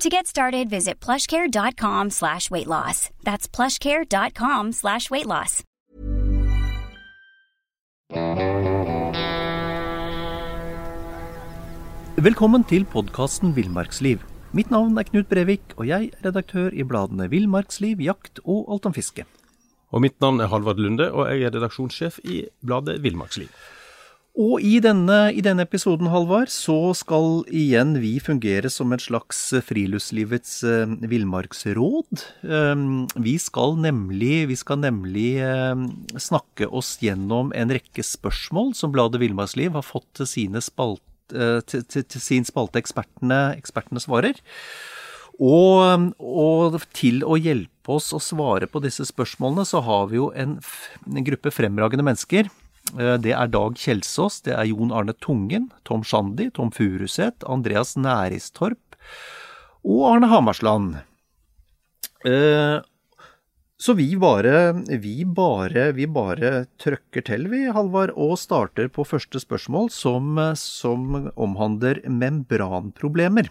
To get started, visit plushcare.com slash weight loss. That's plushcare.com slash weight loss. Velkommen til podkasten Villmarksliv. Mitt navn er Knut Brevik, og jeg er redaktør i bladene Villmarksliv, Jakt og Alt om fiske. Og mitt navn er Halvard Lunde, og jeg er redaksjonssjef i bladet Villmarksliv. Og i denne, i denne episoden, Halvard, så skal igjen vi fungere som et slags friluftslivets eh, villmarksråd. Eh, vi skal nemlig, vi skal nemlig eh, snakke oss gjennom en rekke spørsmål som bladet Villmarksliv har fått til, sine spalt, eh, til, til, til sin spalte ekspertene, ekspertene svarer. Og, og, til å hjelpe oss å svare på disse spørsmålene, så har vi jo en, en gruppe fremragende mennesker. Eh, Det er Dag Kjelsås, det er Jon Arne Tungen, Tom Shandy, Tom Furuseth, Andreas Næristorp og Arne Hamarsland. Eh, Så vi bare, vi bare, vi bare trøkker til, vi, Halvard, og starter på første spørsmål, som, som omhandler membranproblemer.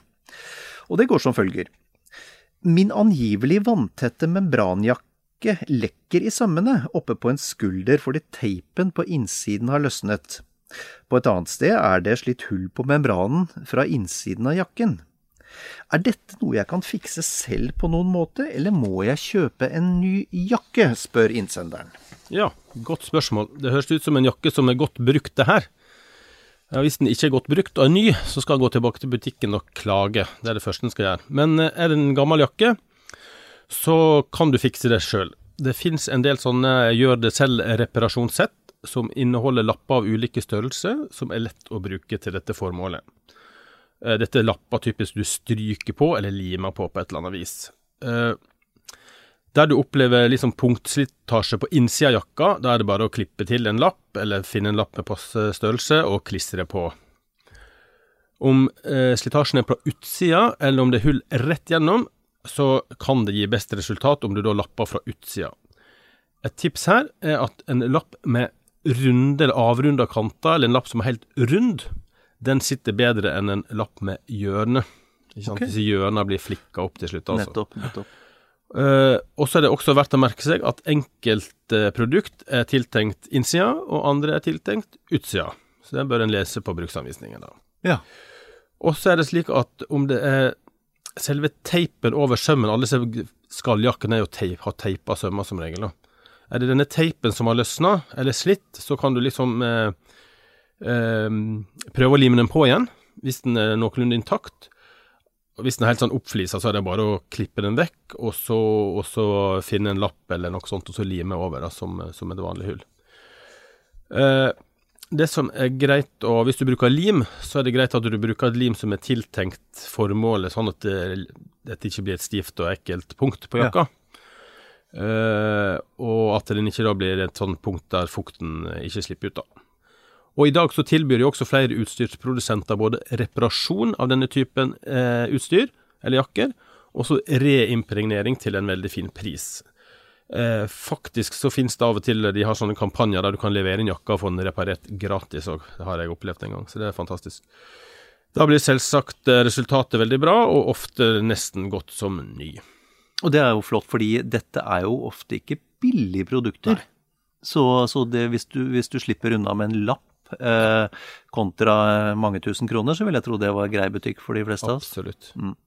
Og det går som følger. Min angivelig vanntette membranjakke lekker i sømmene oppe på en skulder fordi teipen på innsiden har løsnet. På et annet sted er det slitt hull på membranen fra innsiden av jakken. Er dette noe jeg kan fikse selv på noen måte, eller må jeg kjøpe en ny jakke, spør innsenderen. Ja, godt spørsmål. Det høres ut som en jakke som er godt brukt, det her. Ja, hvis den ikke er godt brukt og er ny, så skal den gå tilbake til butikken og klage. Det er det første den skal gjøre. Men eh, er det en gammel jakke, så kan du fikse det sjøl. Det fins en del sånne gjør det selv-reparasjonssett som inneholder lapper av ulike størrelser, som er lett å bruke til dette formålet. Eh, Dette er lapper typisk du stryker på eller limer på på et eller annet vis. Eh, Der du opplever liksom punktslitasje på innsida av jakka, da er det bare å klippe til en lapp, eller finne en lapp med passe størrelse og klistre på. Om eh, slitasjen er på utsida, eller om det er hull rett gjennom, så kan det gi best resultat om du da lapper fra utsida. Et tips her er at en lapp med runde eller avrunda kanter, eller en lapp som er helt rund, den sitter bedre enn en lapp med hjørne. Ikke sant? Okay. Disse hjørnene blir flikka opp til slutt. altså. Nettopp, nettopp. Uh, og så er det også verdt å merke seg at enkelte produkt er tiltenkt innsida, og andre er tiltenkt utsida. Så det bør en lese på bruksanvisningen. da. Ja. Og så er det slik at om det er selve teipen over sømmen Alle skalljakkene er jo teip, har sømmer som regel. da. Er det denne teipen som har løsna eller slitt, så kan du liksom eh, eh, prøve å lime den på igjen, hvis den er noenlunde intakt. Hvis den er helt sånn oppflisa, så er det bare å klippe den vekk, og så, og så finne en lapp eller noe sånt, og så lime over da, som, som et vanlig hull. Eh, det som er greit, og hvis du bruker lim, så er det greit at du bruker et lim som er tiltenkt formålet, sånn at det, det ikke blir et stivt og ekkelt punkt på jakka. Eh, og at den ikke da blir et sånn punkt der fukten ikke slipper ut, da. Og i dag så tilbyr jo også flere utstyrsprodusenter både reparasjon av denne typen uh, utstyr, eller jakker, og så reimpregnering til en veldig fin pris. Eh, faktisk så finnes det av og til de har sånne kampanjer der du kan levere inn jakka og få den reparert gratis òg. Det har jeg opplevd en gang, så det er fantastisk. Da blir selvsagt eh, resultatet veldig bra, og ofte nesten godt som ny. Og det er jo flott, fordi dette er jo ofte ikke billige produkter. Så, så det, hvis, du, hvis du slipper unna med en lapp eh, kontra mange tusen kroner, så vil jeg tro det var grei butikk for de fleste av oss. Absolutt. Mm.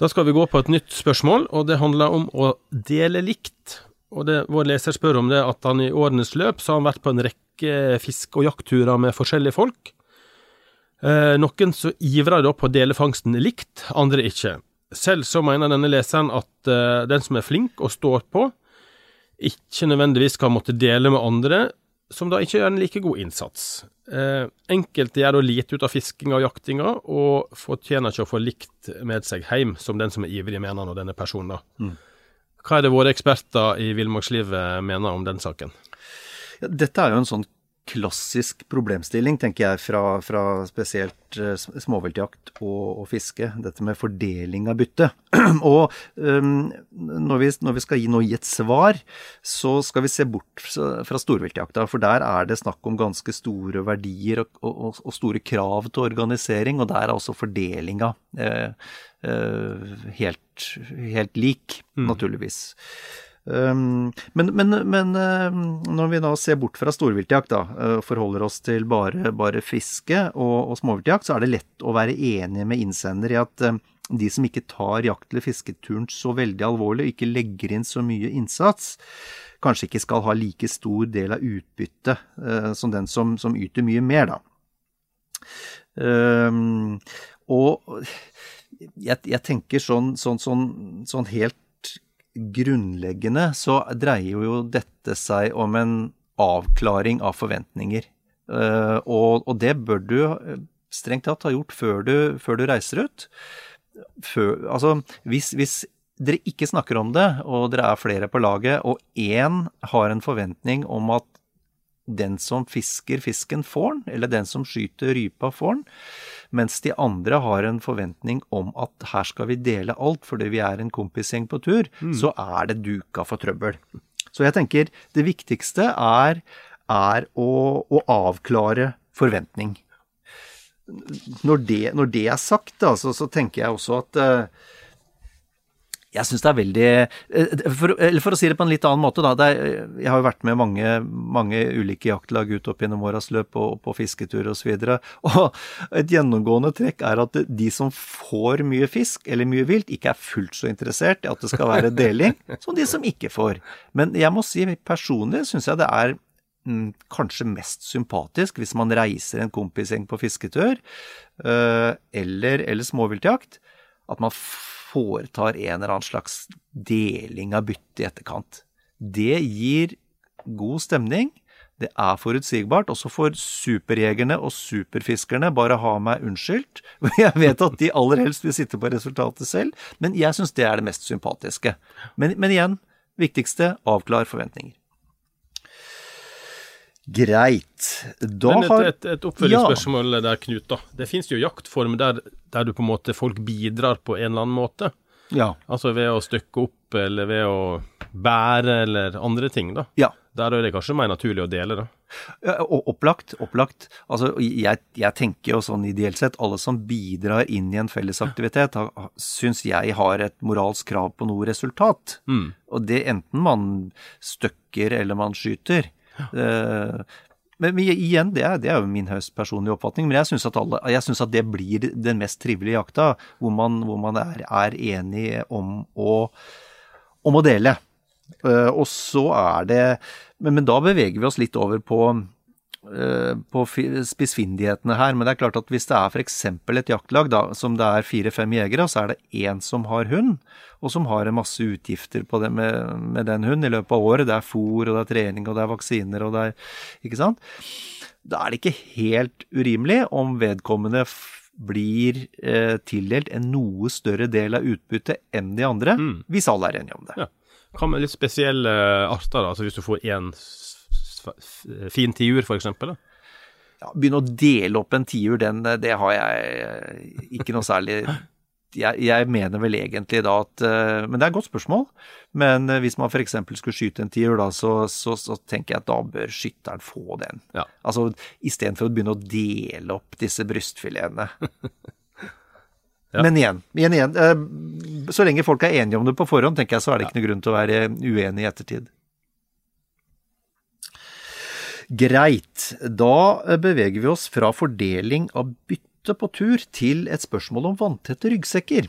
Da skal vi gå på et nytt spørsmål, og det handler om å dele likt. og det, vår leser spør om det, at han i årenes løp så har han vært på en rekke fiske- og jaktturer med forskjellige folk. Eh, noen så ivrer da på å dele fangsten likt, andre ikke. Selv så mener denne leseren at eh, den som er flink og står på, ikke nødvendigvis skal måtte dele med andre som da ikke gjør en like god innsats. Eh, enkelte gjør da lite ut av fiskinga og jaktinga, og fortjener ikke å få likt med seg hjem, som den som er ivrig, mener nå denne personen. da. Mm. Hva er det våre eksperter i villmarkslivet mener om den saken? Ja, dette er jo en sånn klassisk problemstilling, tenker jeg, fra, fra spesielt uh, småviltjakt og, og, fiske. Dette med fordeling av bytte. og um, når, vi, når, vi, skal gi, nå gi et svar, så skal vi se bort fra storviltjakta. For der er det snakk om ganske store verdier og, og, og store krav til organisering, og der er også fordelinga eh, eh, helt, helt, lik, mm. naturligvis. Um, men, men, men um, når vi da ser bort fra storviltjakt, da, uh, forholder oss til bare, bare fiske og, og, småviltjakt, så er det lett å være enig med innsender i at um, de som ikke tar jakt- eller fisketuren så veldig alvorlig, og ikke legger inn så mye innsats, kanskje ikke skal ha like stor del av utbyttet uh, som den som, som, yter mye mer, da. og jeg, jeg, tenker sånn, sånn, sånn, sånn helt grunnleggende så dreier jo dette seg om en avklaring av forventninger. Uh, og, og, det bør du eh, strengt tatt ha gjort før du, før du reiser ut. Før, altså, hvis, hvis, dere ikke snakker om det, og dere er flere på laget, og én har en forventning om at den som fisker fisken, får den, eller den som skyter rypa, får den, mens de andre har en forventning om at her skal vi dele alt fordi vi er en kompisgjeng på tur, mm. så er det duka for trøbbel. Så jeg tenker det viktigste er, er å, å, avklare forventning. Når det, når det er sagt, da, så, så, tenker jeg også at uh, jeg syns det er veldig eh, for, Eller for å si det på en litt annen måte, da. Er, jeg har jo vært med mange, mange ulike jaktlag ut opp gjennom åras løp og på fisketurer osv. Og, så og et gjennomgående trekk er at de som får mye fisk eller mye vilt, ikke er fullt så interessert i at det skal være deling, som de som ikke får. Men jeg må si personlig syns jeg det er mm, kanskje mest sympatisk hvis man reiser en kompisgjeng på fisketur øh, eller, eller småviltjakt, at man foretar en eller annen slags deling av byttet i etterkant. Det gir god stemning. Det er forutsigbart. også for superjegerne og superfiskerne bare ha meg unnskyldt. Jeg vet at de aller helst vil sitte på resultatet selv, men jeg syns det er det mest sympatiske. Men, men igjen, viktigste avklar forventninger. Greit. Da Men et, har Et, et oppfølgingsspørsmål ja. der, Knut. da. Det fins jo jaktform der, der, du på en måte folk bidrar på en eller annen måte. Ja. Altså ved å stykke opp, eller ved å bære, eller andre ting, da. Ja. Der er det kanskje mer naturlig å dele, da. Ja, opplagt. Opplagt. Altså, jeg, jeg, tenker jo sånn ideelt sett, alle som bidrar inn i en fellesaktivitet, syns jeg har et moralsk krav på noe resultat. Mm. Og det enten man støkker eller man skyter. Uh, men igjen, det er, det er, jo min høyst personlige oppfatning. Men jeg syns at, at, det blir den mest trivelige jakta, hvor man, hvor man er, er, enig om å, om å dele. Uh, og så er det men, men, da beveger vi oss litt over på Eh, på spissfindighetene her, men det er klart at hvis det er f.eks. et jaktlag da, som det er fire-fem jegere, så er det én som har hund, og som har en masse utgifter på det med, med den hunden i løpet av året. Det er fôr, og det er trening, og det er vaksiner, og det er Ikke sant? Da er det ikke helt urimelig om vedkommende blir eh, tildelt en noe større del av utbyttet enn de andre, mm. hvis alle er enige om det. Ja. Hva med litt spesielle arter, da? Altså hvis du får én fin tiur, f.eks.? Ja, begynne å dele opp en tiur, den, det har jeg eh, ikke noe særlig jeg, jeg, mener vel egentlig da at eh, Men det er et godt spørsmål. Men eh, hvis man f.eks. skulle skyte en tiur, da, så, så, så, tenker jeg at da bør skytteren få den. Ja. Altså istedenfor å begynne å dele opp disse brystfiletene. ja. Men igjen, igjen, igjen, så lenge folk er enige om det på forhånd, tenker jeg så er det ikke noe grunn til å være uenig i ettertid. Greit. Da beveger vi oss fra fordeling av bytte på tur til et spørsmål om vanntette ryggsekker.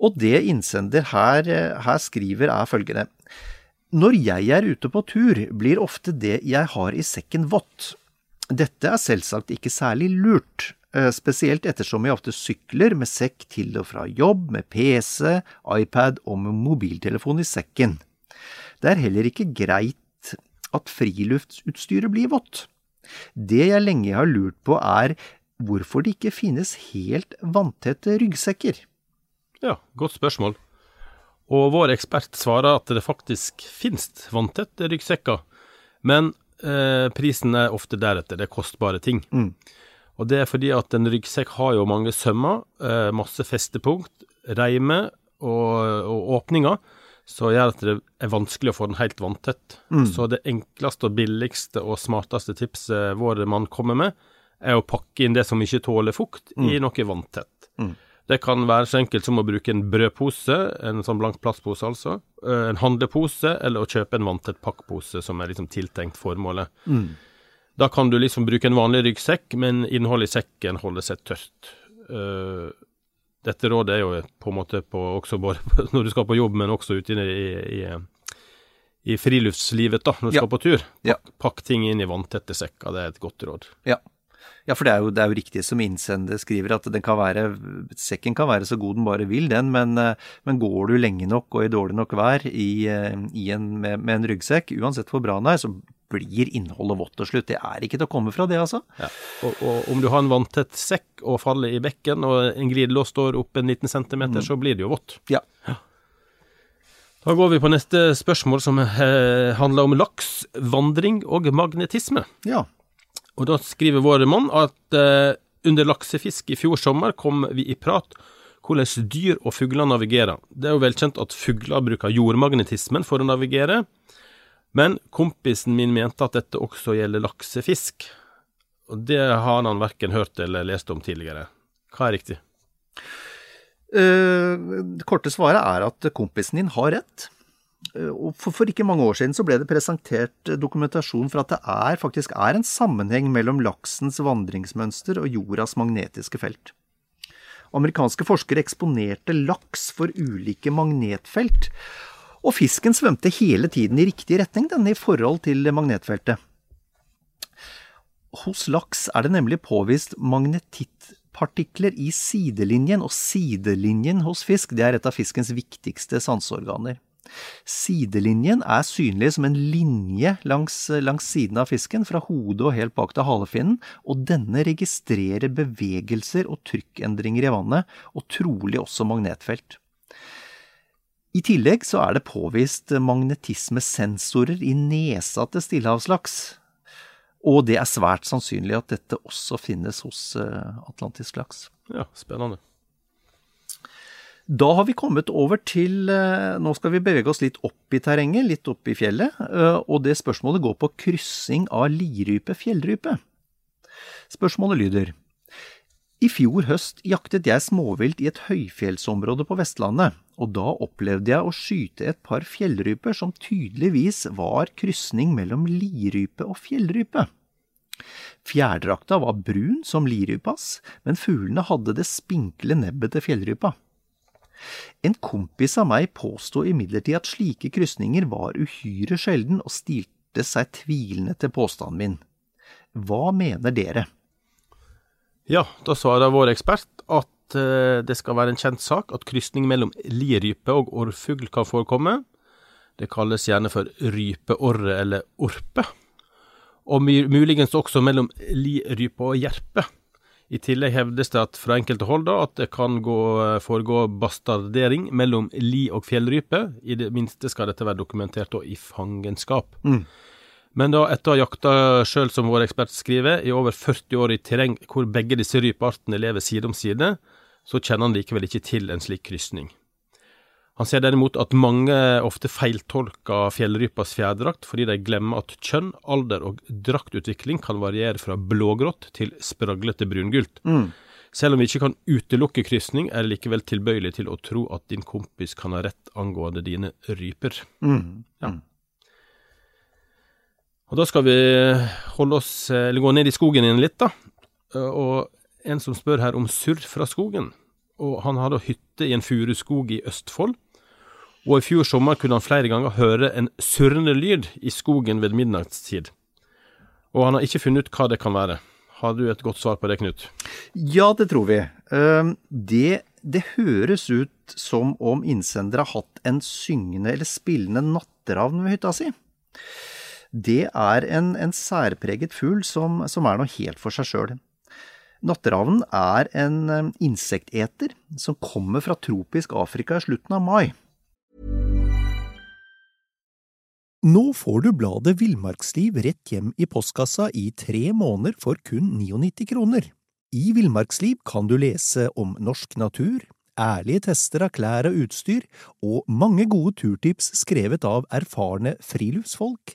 Og det innsender her, her skriver er følgende. Når jeg er ute på tur, blir ofte det jeg har i sekken vått. Dette er selvsagt ikke særlig lurt, eh, spesielt ettersom jeg ofte sykler med sekk til og fra jobb, med PC, iPad og med mobiltelefon i sekken. Det er heller ikke greit at friluftsutstyret blir vått. Det jeg lenge har lurt på er hvorfor det ikke finnes helt vanntette ryggsekker. Ja, godt spørsmål. Og vår ekspert svarer at det faktisk finnes vanntette ryggsekker, men eh, prisen er ofte deretter. Det er kostbare ting. Mm. Og det er fordi at en ryggsekk har jo mange sømmer, eh, masse festepunkt, reimer og, og åpninger, som gjør at det er vanskelig å få den helt vanntett. Så det enkleste og billigste og smarteste tipset vår mann kommer med, er å pakke inn det som ikke tåler fukt, i noe vanntett. Det kan være så enkelt som å bruke en brødpose, en sånn blank plastpose altså, en handlepose, eller å kjøpe en vanntett pakkpose som er liksom tiltenkt formålet. Da kan du liksom bruke en vanlig ryggsekk, men innholdet i sekken holder seg tørt. Eh, dette rådet er jo på en måte på også både når du skal på jobb, men også ute i, i, i, friluftslivet, da, når du Ja. skal på tur. Pakk, pakk ting inn i vanntette sekker, det er et godt råd. Ja. Ja, for det er, jo, det er jo riktig som innsender skriver, at den kan være, sekken kan være så god den bare vil, den, men, eh, men går du lenge nok og i dårlig nok vær i, eh, i en, med, med en ryggsekk, uansett hvor bra den er, så blir innholdet vått til slutt. Det er ikke til å komme fra det, altså. Ja. Og, og om du har en vanntett sekk og faller i bekken, og en glidelås står opp en liten centimeter, så blir det jo vått. Ja. Da går vi på neste spørsmål, som eh, handler om laks, vandring og magnetisme. Ja. Og da skriver vår mann at eh, under laksefisk i fjor sommer kom vi i prat hvordan dyr og fugler navigerer. Det er jo velkjent at fugler bruker jordmagnetismen for å navigere, men kompisen min mente at dette også gjelder laksefisk. Og det har han verken hørt eller lest om tidligere. Hva er riktig? Eh, Det korte svaret er at kompisen din har rett. Eh, for, for ikke mange år siden så ble det presentert dokumentasjon for at det er, faktisk er en sammenheng mellom laksens vandringsmønster og jordas magnetiske felt. Amerikanske forskere eksponerte laks for ulike magnetfelt, og fisken svømte hele tiden i riktig retning, denne i forhold til magnetfeltet. Hos laks er det nemlig påvist magnetittpartikler i sidelinjen, og sidelinjen hos fisk det er et av fiskens viktigste sanseorganer. Sidelinjen er synlig som en linje langs, langs siden av fisken, fra hodet og helt bak til halefinnen, og denne registrerer bevegelser og trykkendringer i vannet, og trolig også magnetfelt. I tillegg så er det påvist magnetismesensorer i nesa til stillehavslaks, og det er svært sannsynlig at dette også finnes hos eh, atlantisk laks. Ja, spennende. Da har vi kommet over til eh, Nå skal vi bevege oss litt opp i terrenget, litt opp i fjellet, eh, og det spørsmålet går på kryssing av lirype-fjellrype. Spørsmålet lyder I fjor høst jaktet jeg småvilt i et høyfjellsområde på Vestlandet, og da opplevde jeg å skyte et par fjellryper som tydeligvis var krysning mellom lirype og fjellrype. Fjærdrakta var brun som lirypas, men fuglene hadde det spinkle nebbet til fjellrypa. En kompis av meg påsto imidlertid at slike krysninger var uhyre sjelden, og stilte seg tvilende til påstanden min. Hva mener dere? Ja, da svarer vår ekspert at eh, det skal være en kjent sak at krysning mellom lirype og orrfugl kan forekomme. Det kalles gjerne for rypeorre eller orpe. Og muligens også mellom lirype og jerpe. I tillegg hevdes det at fra enkelte hold da, at det kan gå, foregå bastardering mellom li og fjellrype. I det minste skal dette være dokumentert da, i fangenskap. Men da, etter å ha jakta sjøl, som vår ekspert skriver, i over 40 år i terreng hvor begge disse rypeartene lever side om side, så kjenner han likevel ikke til en slik krysning. Han ser derimot at mange ofte feiltolker fjellrypas fjærdrakt fordi de glemmer at kjønn, alder og draktutvikling kan variere fra blågrått til spraglete brungult. Selv om vi ikke kan utelukke krysning, er det likevel tilbøyelig til å tro at din kompis kan ha rett angående dine ryper. Ja. Og da skal vi holde oss, eller gå ned i skogen igjen litt, da. Og en som spør her om surr fra skogen. Og han har da hytte i en furuskog i Østfold. og i fjor sommer kunne han flere ganger høre en surrende lyd i skogen ved midnattstid. Og han har ikke funnet ut hva det kan være. Har du et godt svar på det, Knut? Ja, det tror vi. Ehm, det, det høres ut som om innsender har hatt en syngende eller spillende natteravn ved hytta si. Det er en, en særpreget fugl som, som, er noe helt for seg sjøl. Natteravnen er en ehm, insekteter som kommer fra tropisk Afrika i slutten av mai. Nå får du bladet Villmarksliv rett hjem i postkassa i tre måneder for kun 99 kroner. I Villmarksliv kan du lese om norsk natur, ærlige tester av klær og utstyr, og mange gode turtips skrevet av erfarne friluftsfolk,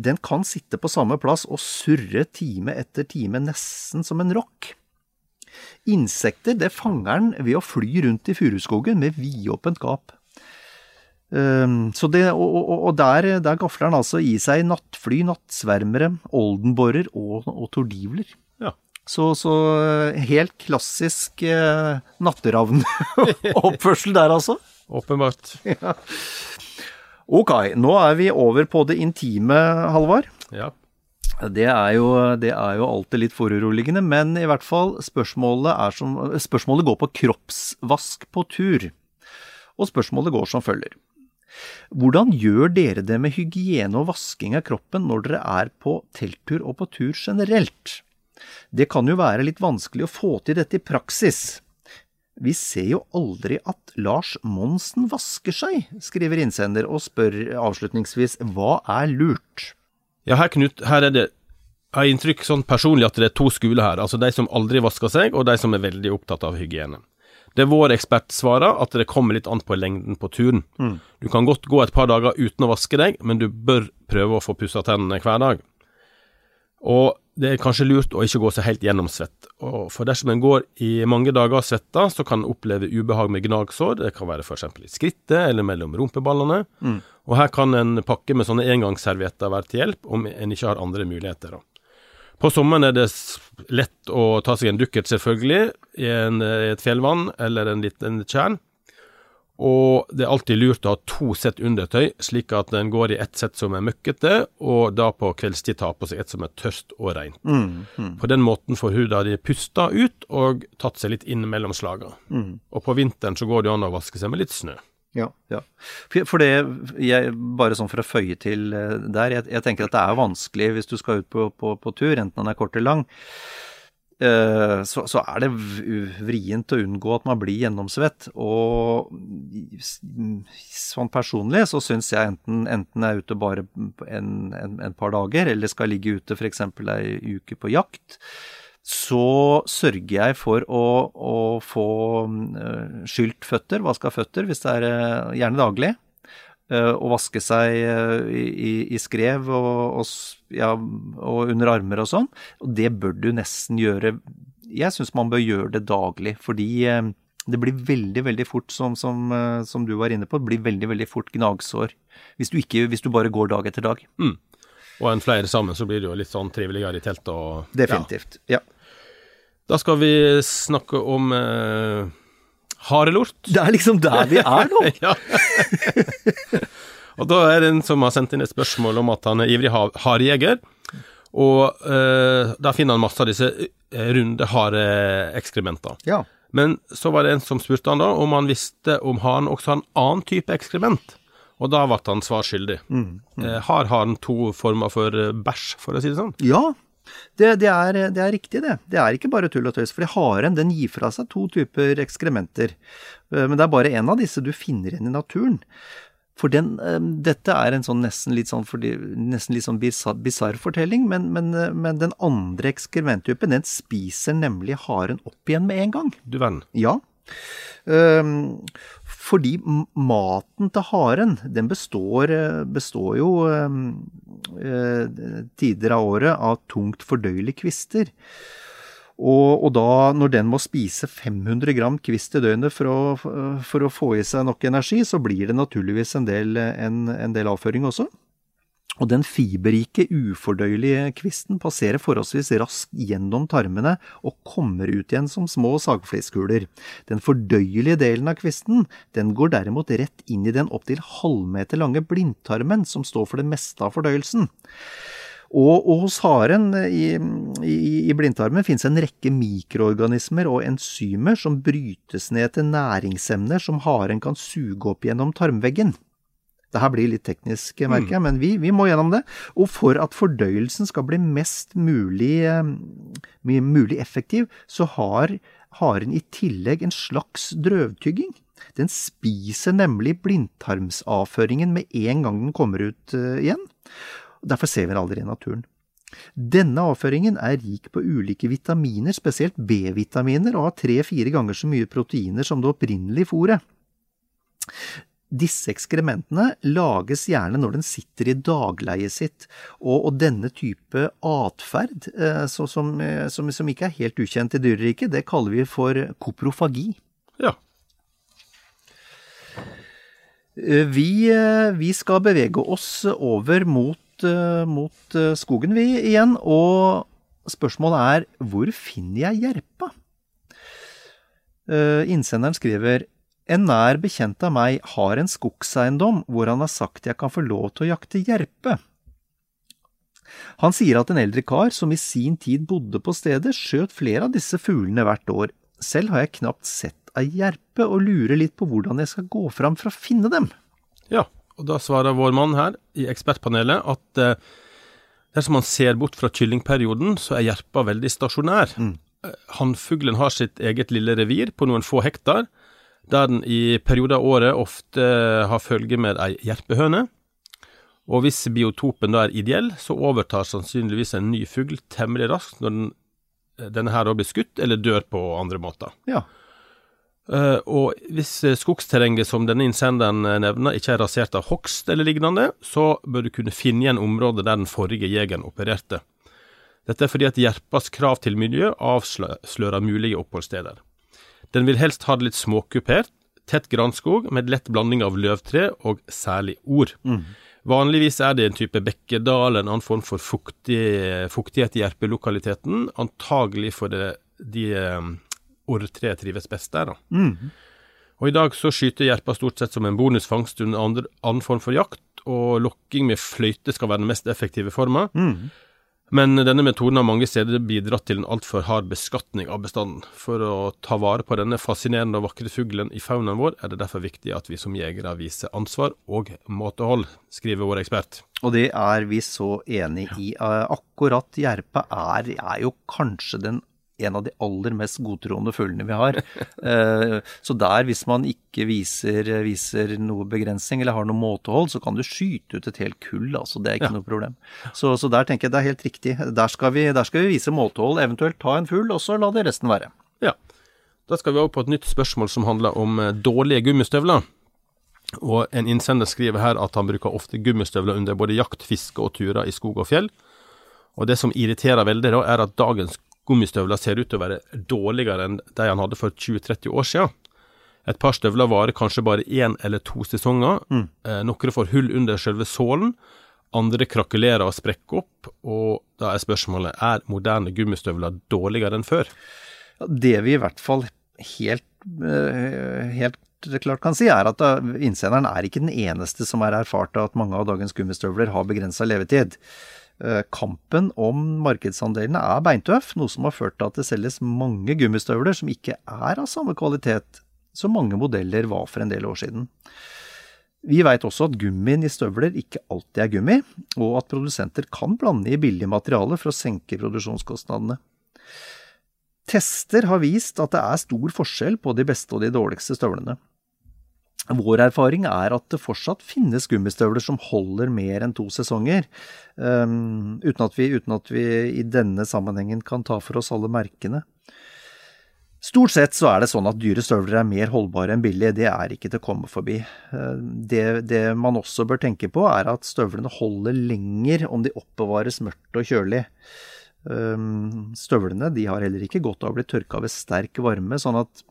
Den kan sitte på samme plass og surre time etter time, nesten som en rock. Insekter det fanger den ved å fly rundt i furuskogen med vidåpent gap. Um, så det, og, og, og der, der, gafler den altså i seg nattfly, nattsvermere, oldenborrer og, og tordivler. Ja. Så, så, helt klassisk eh, natteravnoppførsel der, altså. Åpenbart. Ja. Ok, nå er vi over på det intime, Halvard. Ja. Det er, jo, det er jo alltid litt foruroligende, men i hvert fall spørsmålet, som, spørsmålet går på kroppsvask på tur. Og spørsmålet går som følger. Hvordan gjør dere det med hygiene og vasking av kroppen når dere er på telttur og på tur generelt? Det kan jo være litt vanskelig å få til dette i praksis. Vi ser jo aldri at Lars Monsen vasker seg, skriver innsender og spør avslutningsvis hva er lurt? Ja, her, Knut, her er det jeg har inntrykk sånn personlig at det er to skoler her, altså de som aldri vasker seg, og de som er veldig opptatt av hygiene. Det vår ekspert svarer, at det kommer litt an på lengden på turen. Mm. Du kan godt gå et par dager uten å vaske deg, men du bør prøve å få pussa tennene hver dag. Og det er kanskje lurt å ikke gå seg helt gjennomsvett, for dersom en går i mange dager svetta, så kan en oppleve ubehag med gnagsår. Det kan være f.eks. i skrittet eller mellom rumpeballene. Mm. Og her kan en pakke med sånne engangsservietter være til hjelp, om en ikke har andre muligheter. På sommeren er det lett å ta seg en dukkert, selvfølgelig, i, en, i et fjellvann eller en liten tjern. Og det er alltid lurt å ha to sett undertøy, slik at en går i ett sett som er møkkete, og da på kveldstid tar på seg et som er tørst og rent. Mm, mm. På den måten får huda di pusta ut og tatt seg litt inn mellom slaga. Mm. Og på vinteren så går det an å vaske seg med litt snø. Ja, ja. For det, jeg, bare sånn for å føye til eh, der, jeg, jeg tenker at det er vanskelig hvis du skal ut på, på, på tur, enten den er kort eller lang. Eh, så, så, er det vrient å unngå at man blir gjennomsvett. Og sånn personlig så syns jeg enten, enten jeg er ute bare en, en, en par dager, eller skal ligge ute f.eks. ei uke på jakt, så sørger jeg for å, å få uh, skylt føtter, vaska føtter, hvis det er uh, gjerne daglig. Uh, og vaske seg i, i, skrev og, og, ja, og, under armer og sånn. Og det bør du nesten gjøre. Jeg syns man bør gjøre det daglig, fordi det blir veldig, veldig fort, som, som, som, du var inne på, det blir veldig, veldig fort gnagsår. Hvis du, ikke, hvis du bare går dag etter dag. Mm. Og en flere sammen, så blir det jo litt sånn triveligere i teltet og Definitivt. Ja. Da skal vi snakke om eh, harelort. Det er liksom der vi er nå! ja. og da er det en som har sendt inn et spørsmål om at han er ivrig harejeger. Og eh, da finner han masse av disse eh, runde hareekskrementer. Ja. Men så var det en som spurte han da om han visste om haren også har en annen type ekskrement. Og da ble han svar skyldig. Mm, mm. Eh, har haren to former for eh, bæsj, for å si det sånn? Ja, Det, det, er, det, er, riktig, det. Det er ikke bare tull og tøys. For haren den gir fra seg to typer ekskrementer. Eh, men det er bare én av disse du finner igjen i naturen. For den, eh, dette er en sånn nesten litt sånn, nesten litt sånn bisarr fortelling, men, men, eh, men, den andre ekskrementtypen, den spiser nemlig haren opp igjen med en gang. Du venn. Ja. Um, fordi maten til haren, den består, består jo eh, tider av året av tungt fordøyelige kvister. Og, og, da, når den må spise 500 gram kvist i døgnet for å, for å, få i seg nok energi, så blir det naturligvis en del, en, en del avføring også. Og den fiberrike, ufordøyelige kvisten passerer forholdsvis raskt gjennom tarmene og kommer ut igjen som små sagfliskuler. Den fordøyelige delen av kvisten den går derimot rett inn i den opptil halvmeter lange blindtarmen som står for det meste av fordøyelsen. Og, og hos haren i, i, i blindtarmen finnes en rekke mikroorganismer og enzymer som brytes ned til næringsemner som haren kan suge opp gjennom tarmveggen. Det her blir litt teknisk, merker jeg, mm. men vi, vi, må gjennom det. Og for at fordøyelsen skal bli mest mulig, eh, mulig effektiv, så har haren i tillegg en slags drøvtygging. Den spiser nemlig blindtarmsavføringen med en gang den kommer ut uh, igjen. Derfor ser vi den aldri i naturen. Denne avføringen er rik på ulike vitaminer, spesielt B-vitaminer, og har tre–fire ganger så mye proteiner som det opprinnelige fôret. Disse ekskrementene lages gjerne når den sitter i dagleiet sitt, og, og denne type atferd, eh, som, eh, som, som, ikke er helt ukjent i dyreriket, det kaller vi for koprofagi. Ja. Eh, vi, vi skal bevege oss over mot, mot skogen, vi igjen, og spørsmålet er hvor finner jeg jerpa? Innsenderen skriver en nær bekjent av meg har en skogseiendom hvor han har sagt jeg kan få lov til å jakte jerpe. Han sier at en eldre kar som i sin tid bodde på stedet, skjøt flere av disse fuglene hvert år. Selv har jeg knapt sett ei jerpe, og lurer litt på hvordan jeg skal gå fram for å finne dem. Ja, og da svarer vår mann her i ekspertpanelet at eh, dersom man ser bort fra kyllingperioden, så er jerpa veldig stasjonær. Mm. Eh, Hannfuglen har sitt eget lille revir på noen få hektar, der den i perioder av året ofte har følge med ei jerpehøne. Og hvis biotopen da er ideell, så overtar sannsynligvis en ny fugl temmelig raskt når den, denne her da blir skutt eller dør på andre måter. Ja. Uh, og hvis skogsterrenget som denne innsenderen nevner ikke er rasert av hogst eller lignende, så bør du kunne finne igjen området der den forrige jegeren opererte. Dette er fordi at jerpas krav til miljø avslører mulige oppholdssteder. Den vil helst ha det litt småkupert, tett granskog med lett blanding av løvtre og særlig ord. Mm. Vanligvis er det en type bekkedal, en annen form for fuktig, fuktighet i jerpelokaliteten, antagelig fordi de um, orrtreet trives best der. da. Mm. Og I dag så skyter jerpa stort sett som en bonusfangst under andre, annen form for jakt, og lokking med fløyte skal være den mest effektive forma. Mm. Men denne metoden har mange steder bidratt til en altfor hard beskatning av bestanden. For å ta vare på denne fascinerende og vakre fuglen i faunaen vår, er det derfor viktig at vi som jegere viser ansvar og måtehold, skriver vår ekspert. Og det er vi så enig i. Akkurat jerpe er, er jo kanskje den en av de aller mest godtroende fuglene vi har. Eh, så der, hvis man ikke viser, viser, noe begrensning eller har noe måtehold, så kan du skyte ut et helt kull. altså Det er ikke ja. noe problem. Så, så, der tenker jeg det er helt riktig. Der skal, vi, der skal vi vise måtehold, eventuelt ta en fugl, og så la det resten være. Ja. Da skal vi over på et nytt spørsmål som handler om eh, dårlige gummistøvler. Og en innsender skriver her at han bruker ofte gummistøvler under både jakt, fiske og turer i skog og fjell. Og det som irriterer veldig, da, er at dagens gummistøvler ser ut til å være dårligere enn de han hadde for 20-30 år siden. Et par støvler varer kanskje bare én eller to sesonger. Mm. Eh, noen får hull under selve sålen, andre krakulerer og sprekker opp. Og da er spørsmålet er moderne gummistøvler dårligere enn før? Det vi i hvert fall helt, eh, helt klart kan si, er at innsenderen er ikke den eneste som har erfart at mange av dagens gummistøvler har begrensa levetid. Eh, kampen om markedsandelene er beintøff, noe som har ført til at det selges mange gummistøvler som ikke er av samme kvalitet som mange modeller var for en del år siden. Vi veit også at gummien i støvler ikke alltid er gummi, og at produsenter kan blande i billige materialer for å senke produksjonskostnadene. Tester har vist at det er stor forskjell på de beste og de dårligste støvlene. Vår erfaring er at det fortsatt finnes gummistøvler som holder mer enn to sesonger, um, uten, at vi, uten at vi i denne sammenhengen kan ta for oss alle merkene. Stort sett så er det sånn at dyre støvler er mer holdbare enn billige, det er ikke til å komme forbi. Det, det, man også bør tenke på er at støvlene holder lenger om de oppbevares mørkt og kjølig. Støvlene de har heller ikke godt av å bli tørka ved sterk varme, sånn at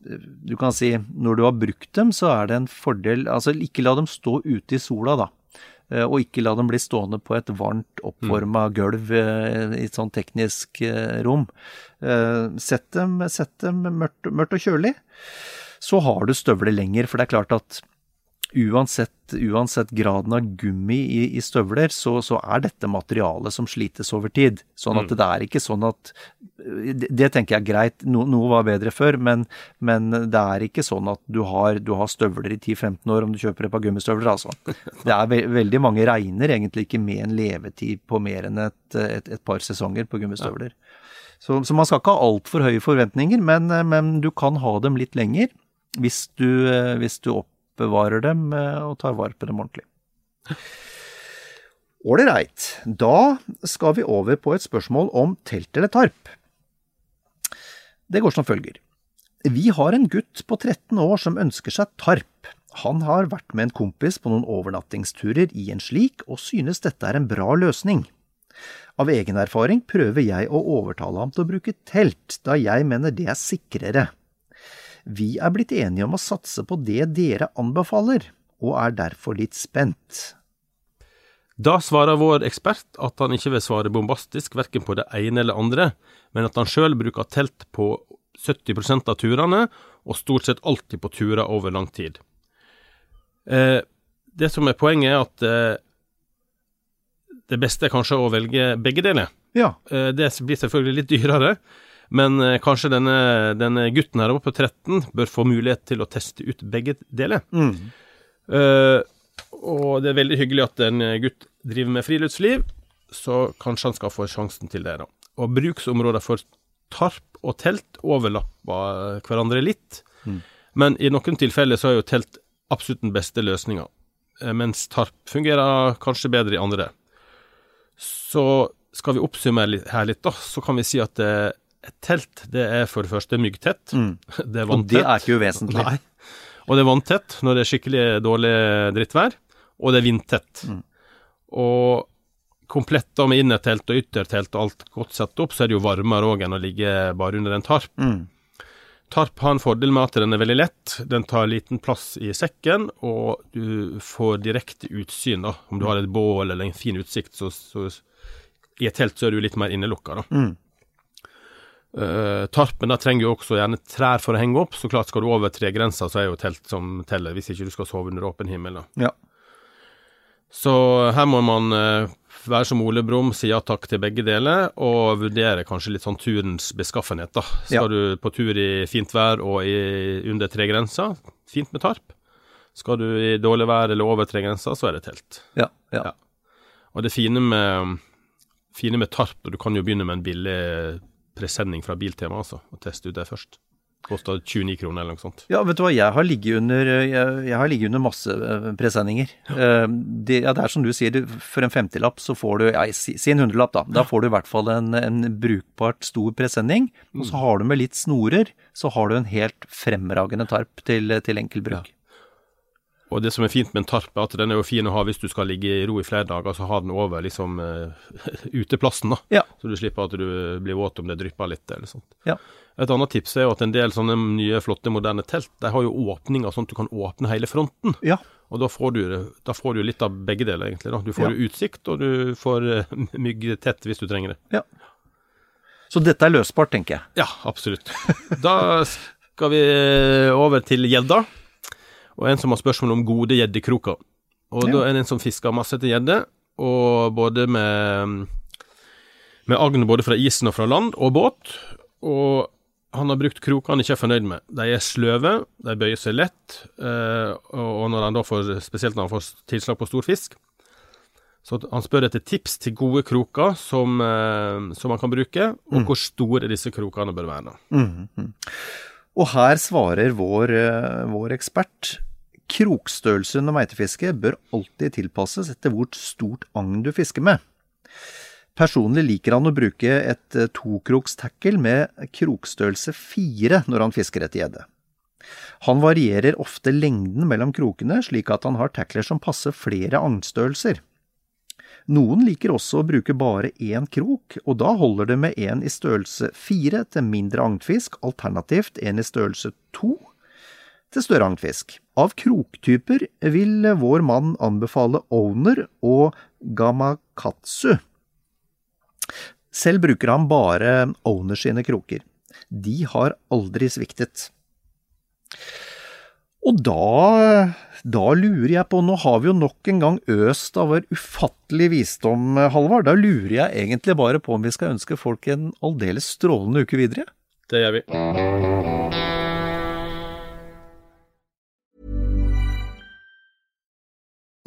du kan si når du har brukt dem, så er det en fordel Altså ikke la dem stå ute i sola, da. Og ikke la dem bli stående på et varmt, oppvarma gulv i et sånn teknisk rom. Sett dem, sett dem mørkt, mørkt, og kjølig. Så har du støvler lenger, for det er klart at uansett, uansett graden av gummi i, i støvler, så, så, er dette materialet som slites over tid. Sånn at mm. det er ikke sånn at Det, det tenker jeg er greit, no, noe var bedre før, men, men, det er ikke sånn at du har, du har støvler i 10-15 år om du kjøper et par gummistøvler, altså. Det er ve veldig mange regner egentlig ikke med en levetid på mer enn et, et, et par sesonger på gummistøvler. Så, så man skal ikke ha altfor høye forventninger, men, men, du kan ha dem litt lenger hvis du, hvis du opp oppbevarer dem eh, og tar vare på dem ordentlig. Ålreit, da skal vi over på et spørsmål om telt eller tarp. Det går som følger. Vi har en gutt på 13 år som ønsker seg tarp. Han har vært med en kompis på noen overnattingsturer i en slik, og synes dette er en bra løsning. Av egen erfaring prøver jeg å overtale ham til å bruke telt, da jeg mener det er sikrere. Vi er blitt enige om å satse på det dere anbefaler, og er derfor litt spent. Da svarer vår ekspert at han ikke vil svare bombastisk verken på det ene eller andre, men at han sjøl bruker telt på 70% av turene, og stort sett alltid på turer over lang tid. Eh, det som er poenget, er at eh, det beste er kanskje å velge begge deler. Ja. Eh, det blir selvfølgelig litt dyrere, men eh, kanskje denne, denne, gutten her oppe på 13 bør få mulighet til å teste ut begge deler. Mm. Uh, og det er veldig hyggelig at en gutt driver med friluftsliv, så kanskje han skal få sjansen til det. da. Og bruksområder for tarp og telt overlapper hverandre litt, mm. men i noen tilfeller så er jo telt absolutt den beste løsninga, eh, mens tarp fungerer kanskje bedre i andre. Så skal vi oppsummere her litt, da, så kan vi si at et telt det er for det første myggtett. Mm. Det er vanntett. Og det er ikke uvesentlig. Nei. Og det er vanntett når det er skikkelig dårlig drittvær, og det er vindtett. Mm. Og komplett da med innertelt og yttertelt og alt godt satt opp, så er det jo varmere òg enn å ligge bare under en tarp. Mm. Tarp har en fordel med at den er veldig lett, den tar liten plass i sekken, og du får direkte utsyn, da. Om du har et bål eller en fin utsikt, så, så i et telt så er du litt mer innelukka, da. Mm. Uh, tarpen trenger jo også gjerne trær for å henge opp, så klart skal du over tregrensa, så er jo telt som teller, hvis ikke du skal sove under åpen himmel. Ja. Så her må man uh, være som Ole Brumm, si ja takk til begge deler, og vurdere kanskje litt sånn turens beskaffenhet, da. Skal ja. du på tur i fint vær og i, under tregrensa, fint med tarp. Skal du i dårlig vær eller over tregrensa, så er det telt. Ja, ja. ja. Og det fine med, fine med tarp, og du kan jo begynne med en billig presenning fra Biltema, altså, og teste ut det først. Kosta 29 kroner eller noe sånt. Ja, vet du hva, jeg har ligget under, jeg, jeg har ligget under masse eh, presenninger. Ja. Eh, det, ja, det er som du sier, for en femtilapp så får du, ja, si, si en hundrelapp da, da får du i hvert fall en, en brukbart stor presenning. Og så mm. har du med litt snorer, så har du en helt fremragende tarp til, til enkel bruk. Ja. Og det som er fint med en tarp, er at den er jo fin å ha hvis du skal ligge i ro i flere dager, så ha den over liksom uh, uteplassen, da. Ja. Så du slipper at du blir våt om det drypper litt eller sånt. Ja. Et annet tips er jo at en del sånne nye, flotte, moderne telt, de har jo åpninger sånn at du kan åpne hele fronten. Ja. Og da får, du, da får du litt av begge deler, egentlig. da. Du får ja. utsikt, og du får uh, myggtett hvis du trenger det. Ja. Så dette er løsbart, tenker jeg. Ja, absolutt. Da skal vi over til gjedda og en som har spørsmål om gode gjeddekroker. Og ja. da er det en som fisker masse etter gjedde, og både med, med agn både fra isen og fra land, og båt. Og han har brukt kroker han ikke er fornøyd med. De er sløve, de bøyer seg lett, eh, og når han da får, spesielt når han får tilslag på stor fisk. Så han spør etter tips til gode kroker som, eh, som han kan bruke, og hvor store disse krokene bør være. Mhm. Og her svarer vår, eh, vår ekspert krokstørrelse under meitefiske bør alltid tilpasses etter hvor stort agn du fisker med. Personlig liker han å bruke et tokroks tackle med krokstørrelse fire når han fisker etter gjedde. Han varierer ofte lengden mellom krokene, slik at han har tackler som passer flere agnstørrelser. Noen liker også å bruke bare én krok, og da holder det med en i størrelse fire til mindre agnfisk, alternativt en i størrelse to til større agnfisk. Av kroktyper vil vår mann anbefale owner og gamakatsu. Selv bruker han bare owner sine kroker. De har aldri sviktet. Og da, da lurer jeg på, nå har vi jo nok en gang øst av vår ufattelige visdom, Halvard. Da lurer jeg egentlig bare på om vi skal ønske folk en aldeles strålende uke videre? Det gjør vi.